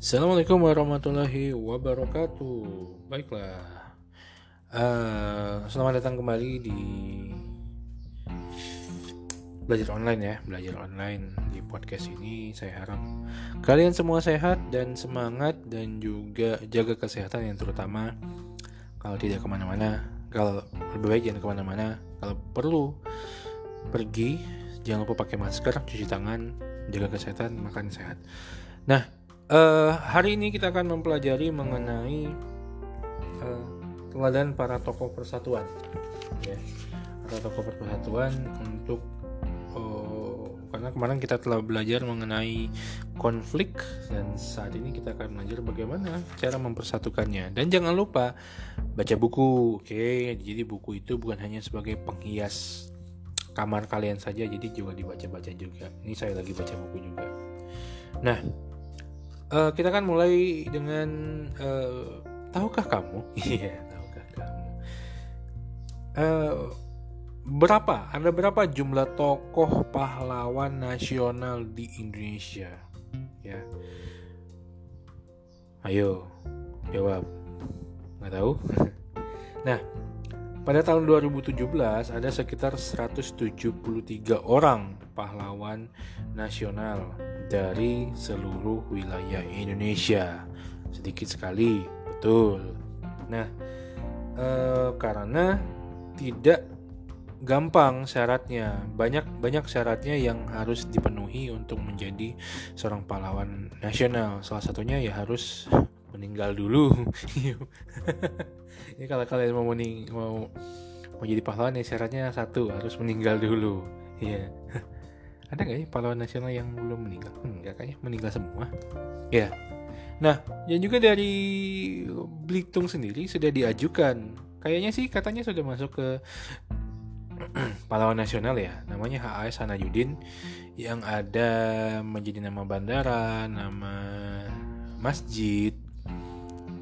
Assalamualaikum warahmatullahi wabarakatuh. Baiklah, uh, selamat datang kembali di belajar online ya, belajar online di podcast ini. Saya harap kalian semua sehat dan semangat dan juga jaga kesehatan yang terutama kalau tidak ke mana-mana. Kalau lebih baik jangan ke mana-mana. Kalau perlu pergi, jangan lupa pakai masker, cuci tangan, jaga kesehatan, makan sehat. Nah, Uh, hari ini kita akan mempelajari mengenai uh, teladan para tokoh persatuan, ya, para tokoh persatuan untuk uh, karena kemarin kita telah belajar mengenai konflik dan saat ini kita akan belajar bagaimana cara mempersatukannya dan jangan lupa baca buku, oke? Okay? Jadi buku itu bukan hanya sebagai penghias kamar kalian saja, jadi juga dibaca-baca juga. Ini saya lagi baca buku juga. Nah, uh, kita kan mulai dengan uh, tahukah kamu? Iya, tahukah kamu? Uh, berapa? Ada berapa jumlah tokoh pahlawan nasional di Indonesia? Ya. Ayo, jawab. Nggak tahu? nah, pada tahun 2017 ada sekitar 173 orang pahlawan nasional dari seluruh wilayah Indonesia. Sedikit sekali, betul. Nah, eh, karena tidak gampang syaratnya, banyak banyak syaratnya yang harus dipenuhi untuk menjadi seorang pahlawan nasional. Salah satunya ya harus meninggal dulu. Ini kalau kalian mau mau mau jadi pahlawan ya syaratnya satu harus meninggal dulu. Iya. Ada nggak ya pahlawan nasional yang belum meninggal? Enggak kayaknya meninggal semua. Ya. Nah, yang juga dari Belitung sendiri sudah diajukan. Kayaknya sih katanya sudah masuk ke pahlawan nasional ya. Namanya HAS Hanayudin yang ada menjadi nama bandara, nama masjid,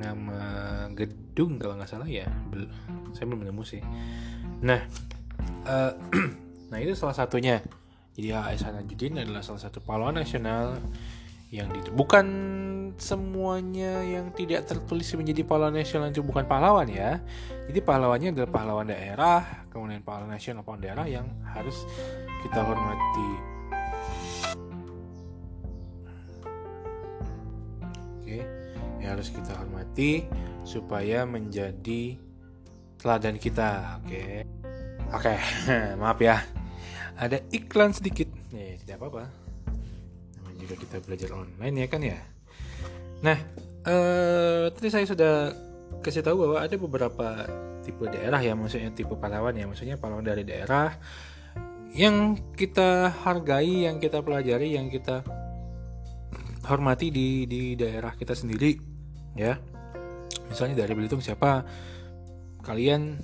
nama gedung kalau nggak salah ya Bel saya belum nemu sih nah uh, nah itu salah satunya jadi AS Hanajudin adalah salah satu pahlawan nasional yang di bukan semuanya yang tidak tertulis menjadi pahlawan nasional itu bukan pahlawan ya jadi pahlawannya adalah pahlawan daerah kemudian pahlawan nasional pahlawan daerah yang harus kita hormati harus kita hormati supaya menjadi teladan kita. Oke. Oke, maaf ya. Ada iklan sedikit. Ya, tidak apa-apa. Namanya juga kita belajar online ya kan ya. Nah, eh, tadi saya sudah kasih tahu bahwa ada beberapa tipe daerah ya, maksudnya tipe pahlawan ya, maksudnya pahlawan dari daerah yang kita hargai, yang kita pelajari, yang kita hormati di di daerah kita sendiri ya misalnya dari Belitung siapa kalian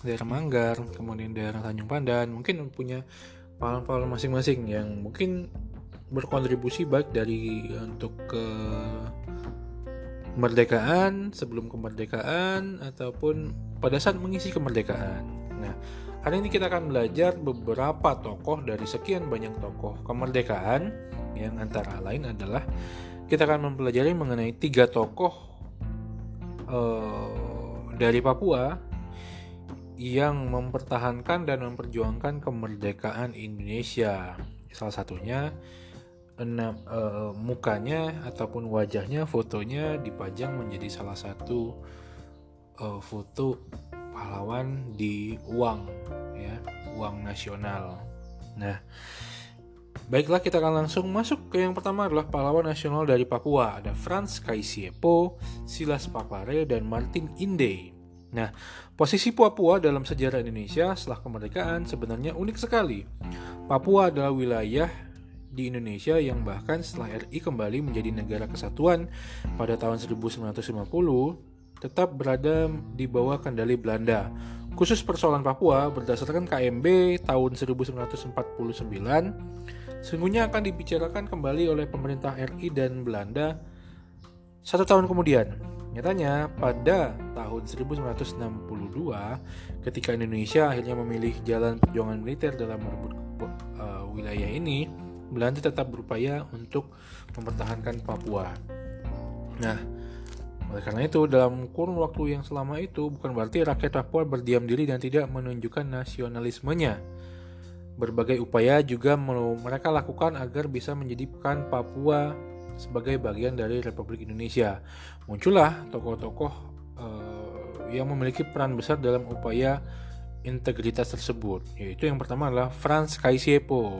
daerah Manggar kemudian daerah Tanjung Pandan mungkin punya pahlawan-pahlawan masing-masing yang mungkin berkontribusi baik dari untuk ke kemerdekaan sebelum kemerdekaan ataupun pada saat mengisi kemerdekaan. Nah, hari ini kita akan belajar beberapa tokoh dari sekian banyak tokoh kemerdekaan yang antara lain adalah kita akan mempelajari mengenai tiga tokoh uh, dari Papua yang mempertahankan dan memperjuangkan kemerdekaan Indonesia. Salah satunya enam uh, mukanya ataupun wajahnya fotonya dipajang menjadi salah satu uh, foto pahlawan di uang ya uang nasional. Nah, Baiklah kita akan langsung masuk ke yang pertama adalah pahlawan nasional dari Papua. Ada Franz Kaisiepo, Silas Papare, dan Martin Inde. Nah, posisi Papua dalam sejarah Indonesia setelah kemerdekaan sebenarnya unik sekali. Papua adalah wilayah di Indonesia yang bahkan setelah RI kembali menjadi negara kesatuan pada tahun 1950 tetap berada di bawah kendali Belanda. Khusus persoalan Papua berdasarkan KMB tahun 1949 sesungguhnya akan dibicarakan kembali oleh pemerintah RI dan Belanda satu tahun kemudian. Nyatanya pada tahun 1962 ketika Indonesia akhirnya memilih jalan perjuangan militer dalam merebut uh, wilayah ini, Belanda tetap berupaya untuk mempertahankan Papua. Nah, oleh karena itu, dalam kurun waktu yang selama itu bukan berarti rakyat Papua berdiam diri dan tidak menunjukkan nasionalismenya. Berbagai upaya juga mereka lakukan agar bisa menjadikan Papua sebagai bagian dari Republik Indonesia. Muncullah tokoh-tokoh uh, yang memiliki peran besar dalam upaya integritas tersebut, yaitu yang pertama adalah Franz Kaisiepo.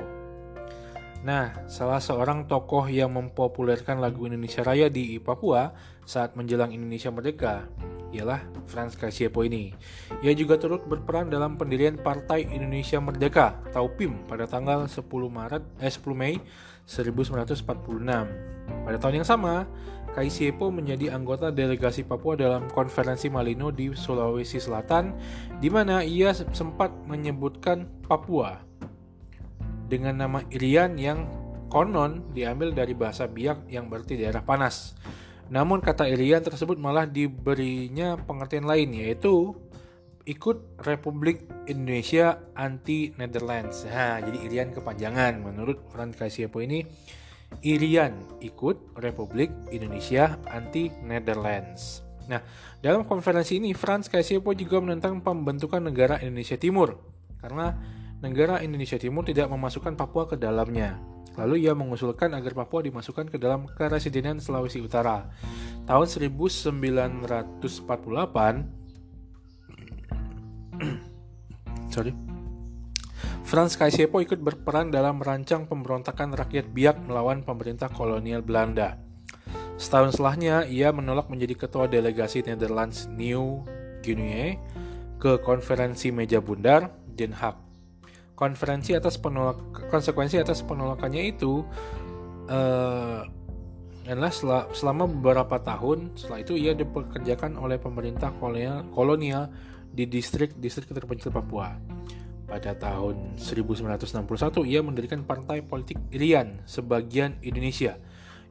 Nah, salah seorang tokoh yang mempopulerkan lagu Indonesia Raya di Papua saat menjelang Indonesia Merdeka ialah Franz Kaisiepo ini. Ia juga turut berperan dalam pendirian Partai Indonesia Merdeka atau PIM pada tanggal 10 Maret eh 10 Mei 1946. Pada tahun yang sama, Kaisiepo menjadi anggota delegasi Papua dalam konferensi Malino di Sulawesi Selatan, di mana ia sempat menyebutkan Papua dengan nama Irian yang konon diambil dari bahasa Biak yang berarti daerah panas. Namun kata Irian tersebut malah diberinya pengertian lain yaitu ikut Republik Indonesia anti Netherlands. Jadi Irian kepanjangan menurut Franz Kaisiepo ini Irian ikut Republik Indonesia anti Netherlands. Nah, dalam konferensi ini Franz Kaisiepo juga menentang pembentukan negara Indonesia Timur karena negara Indonesia Timur tidak memasukkan Papua ke dalamnya. Lalu ia mengusulkan agar Papua dimasukkan ke dalam Keresidenan Sulawesi Utara. Tahun 1948, sorry, Franz Kaisiepo ikut berperan dalam merancang pemberontakan rakyat Biak melawan pemerintah kolonial Belanda. Setahun setelahnya, ia menolak menjadi ketua delegasi Netherlands New Guinea ke konferensi meja bundar Den Haag konferensi atas penolak konsekuensi atas penolakannya itu uh, adalah selama beberapa tahun setelah itu ia dipekerjakan oleh pemerintah kolonial, kolonial di distrik-distrik terpencil Papua. Pada tahun 1961 ia mendirikan partai politik Irian sebagian Indonesia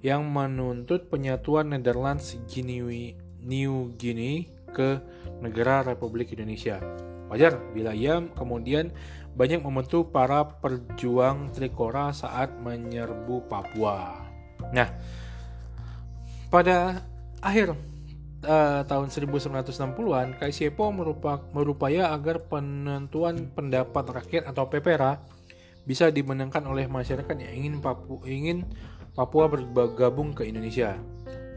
yang menuntut penyatuan Netherlands Guinea, New Guinea ke negara Republik Indonesia. Wajar bila ia kemudian banyak membantu para perjuang Trikora saat menyerbu Papua. Nah, pada akhir uh, tahun 1960-an, Kaisiepo merupa, merupaya agar penentuan pendapat rakyat atau PPRA bisa dimenangkan oleh masyarakat yang ingin Papua, ingin Papua bergabung ke Indonesia.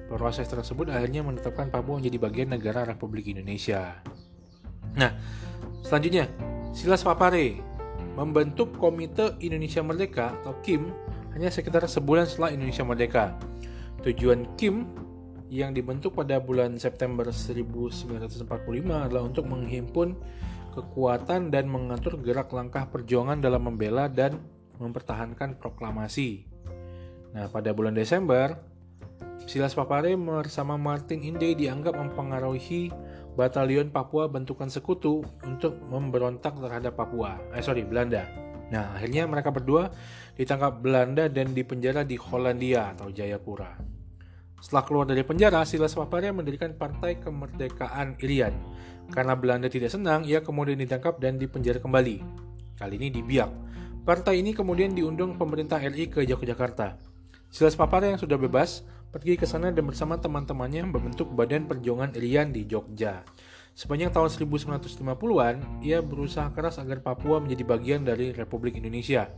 Proses tersebut akhirnya menetapkan Papua menjadi bagian negara Republik Indonesia. Nah, selanjutnya Silas Papare membentuk Komite Indonesia Merdeka atau KIM hanya sekitar sebulan setelah Indonesia Merdeka. Tujuan KIM yang dibentuk pada bulan September 1945 adalah untuk menghimpun kekuatan dan mengatur gerak langkah perjuangan dalam membela dan mempertahankan proklamasi. Nah, pada bulan Desember, Silas Papare bersama Martin Inde dianggap mempengaruhi batalion Papua bentukan sekutu untuk memberontak terhadap Papua. Eh sorry, Belanda. Nah, akhirnya mereka berdua ditangkap Belanda dan dipenjara di Hollandia atau Jayapura. Setelah keluar dari penjara, Silas Papare mendirikan Partai Kemerdekaan Irian. Karena Belanda tidak senang, ia kemudian ditangkap dan dipenjara kembali. Kali ini di Biak. Partai ini kemudian diundang pemerintah RI ke Yogyakarta. Silas Papare yang sudah bebas pergi ke sana dan bersama teman-temannya membentuk Badan Perjuangan Irian di Jogja. Sepanjang tahun 1950-an, ia berusaha keras agar Papua menjadi bagian dari Republik Indonesia.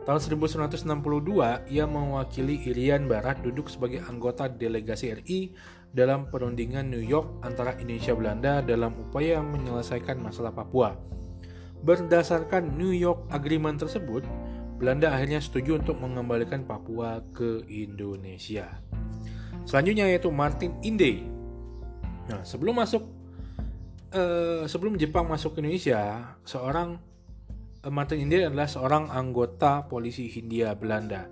Tahun 1962, ia mewakili Irian Barat duduk sebagai anggota delegasi RI dalam perundingan New York antara Indonesia Belanda dalam upaya menyelesaikan masalah Papua. Berdasarkan New York Agreement tersebut, Belanda akhirnya setuju untuk mengembalikan Papua ke Indonesia. Selanjutnya yaitu Martin Inde. Nah, sebelum masuk uh, sebelum Jepang masuk ke Indonesia, seorang Martin Inde adalah seorang anggota polisi Hindia Belanda.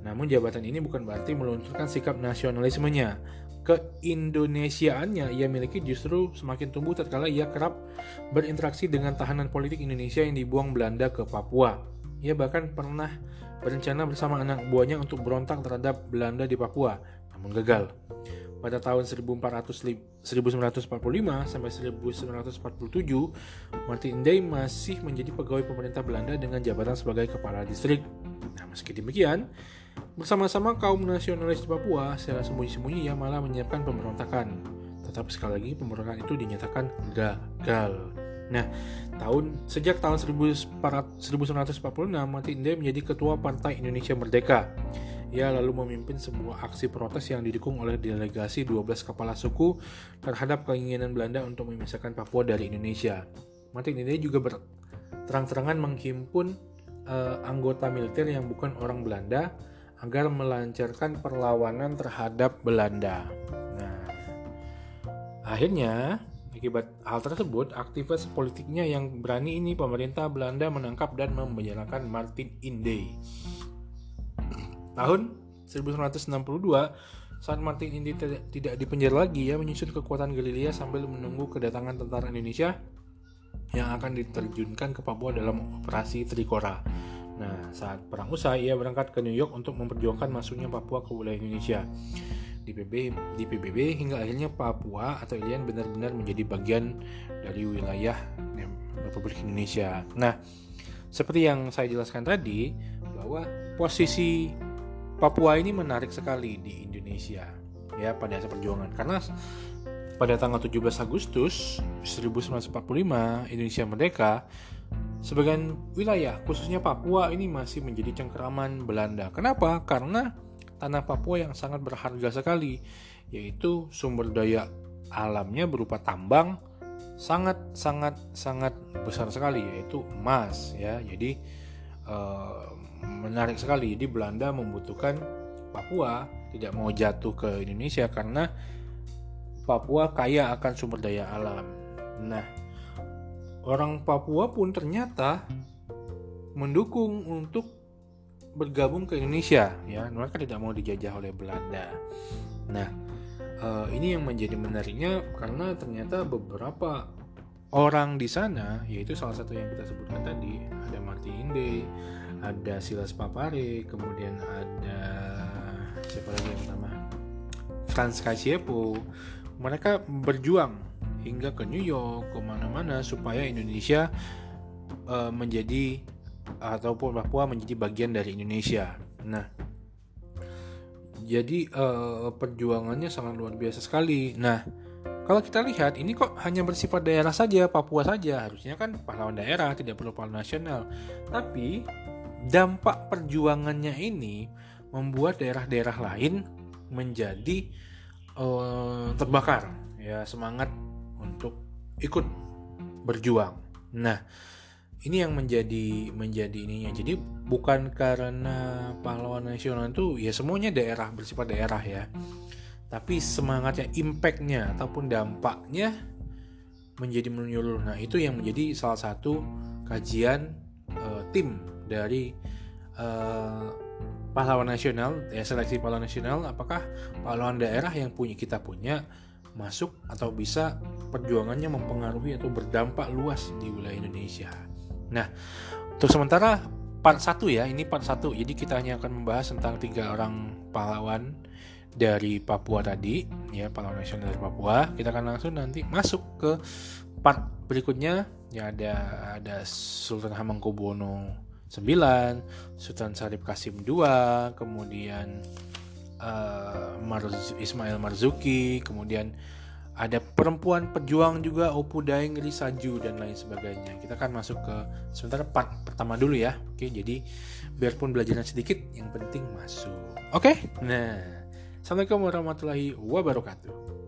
Namun jabatan ini bukan berarti meluncurkan sikap nasionalismenya. Keindonesiaannya ia miliki justru semakin tumbuh tatkala ia kerap berinteraksi dengan tahanan politik Indonesia yang dibuang Belanda ke Papua. Ia bahkan pernah berencana bersama anak buahnya untuk berontak terhadap Belanda di Papua, namun gagal. Pada tahun 1400, 1945 sampai 1947, Martin Day masih menjadi pegawai pemerintah Belanda dengan jabatan sebagai kepala distrik. Nah, meski demikian, bersama-sama kaum nasionalis di Papua secara sembunyi-sembunyi ia malah menyiapkan pemberontakan. Tetapi sekali lagi pemberontakan itu dinyatakan gagal. Nah, tahun sejak tahun 1946 Mati Inde menjadi ketua Partai Indonesia Merdeka. Ia lalu memimpin sebuah aksi protes yang didukung oleh delegasi 12 kepala suku terhadap keinginan Belanda untuk memisahkan Papua dari Indonesia. Mati Inde juga terang-terangan menghimpun uh, anggota militer yang bukan orang Belanda agar melancarkan perlawanan terhadap Belanda. Nah, akhirnya Akibat hal tersebut, aktivis politiknya yang berani ini pemerintah Belanda menangkap dan mempenjarakan Martin Inde. Tahun 1962, saat Martin Inde tidak dipenjara lagi, ya menyusun kekuatan gerilya sambil menunggu kedatangan tentara Indonesia yang akan diterjunkan ke Papua dalam operasi Trikora. Nah, saat perang usai, ia berangkat ke New York untuk memperjuangkan masuknya Papua ke wilayah Indonesia di PBB di PBB hingga akhirnya Papua atau Irian benar-benar menjadi bagian dari wilayah Republik Indonesia. Nah, seperti yang saya jelaskan tadi bahwa posisi Papua ini menarik sekali di Indonesia ya pada masa perjuangan karena pada tanggal 17 Agustus 1945 Indonesia merdeka sebagian wilayah khususnya Papua ini masih menjadi cengkeraman Belanda. Kenapa? Karena tanah Papua yang sangat berharga sekali, yaitu sumber daya alamnya berupa tambang sangat sangat sangat besar sekali yaitu emas ya jadi eh, menarik sekali. Jadi Belanda membutuhkan Papua. Tidak mau jatuh ke Indonesia karena Papua kaya akan sumber daya alam. Nah orang Papua pun ternyata mendukung untuk bergabung ke Indonesia ya. Mereka tidak mau dijajah oleh Belanda. Nah uh, ini yang menjadi menariknya karena ternyata beberapa orang di sana yaitu salah satu yang kita sebutkan tadi ada Martin ada Silas Papare kemudian ada siapa lagi yang pertama Franz Kasiepo mereka berjuang hingga ke New York ke mana-mana supaya Indonesia uh, menjadi ataupun Papua menjadi bagian dari Indonesia. Nah, jadi uh, perjuangannya sangat luar biasa sekali. Nah, kalau kita lihat ini kok hanya bersifat daerah saja, Papua saja. Harusnya kan pahlawan daerah, tidak perlu pahlawan nasional. Tapi dampak perjuangannya ini membuat daerah-daerah lain menjadi uh, terbakar, ya semangat untuk ikut berjuang. Nah, ini yang menjadi menjadi ininya. Jadi bukan karena pahlawan nasional itu ya semuanya daerah bersifat daerah ya. Tapi semangatnya impactnya ataupun dampaknya menjadi menyeluruh nah itu yang menjadi salah satu kajian uh, tim dari uh, pahlawan nasional ya seleksi pahlawan nasional apakah pahlawan daerah yang punya kita punya masuk atau bisa perjuangannya mempengaruhi atau berdampak luas di wilayah Indonesia Nah, untuk sementara part 1 ya, ini part 1. Jadi kita hanya akan membahas tentang tiga orang pahlawan dari Papua tadi, ya pahlawan nasional dari Papua. Kita akan langsung nanti masuk ke part berikutnya. Ya ada ada Sultan Hamengkubuwono 9, Sultan Syarif Kasim II, kemudian uh, Marz Ismail Marzuki, kemudian ada perempuan pejuang juga Opu Daeng Risaju dan lain sebagainya. Kita akan masuk ke sementara part pertama dulu ya. Oke jadi biarpun belajarnya sedikit yang penting masuk. Oke? Nah Assalamualaikum warahmatullahi wabarakatuh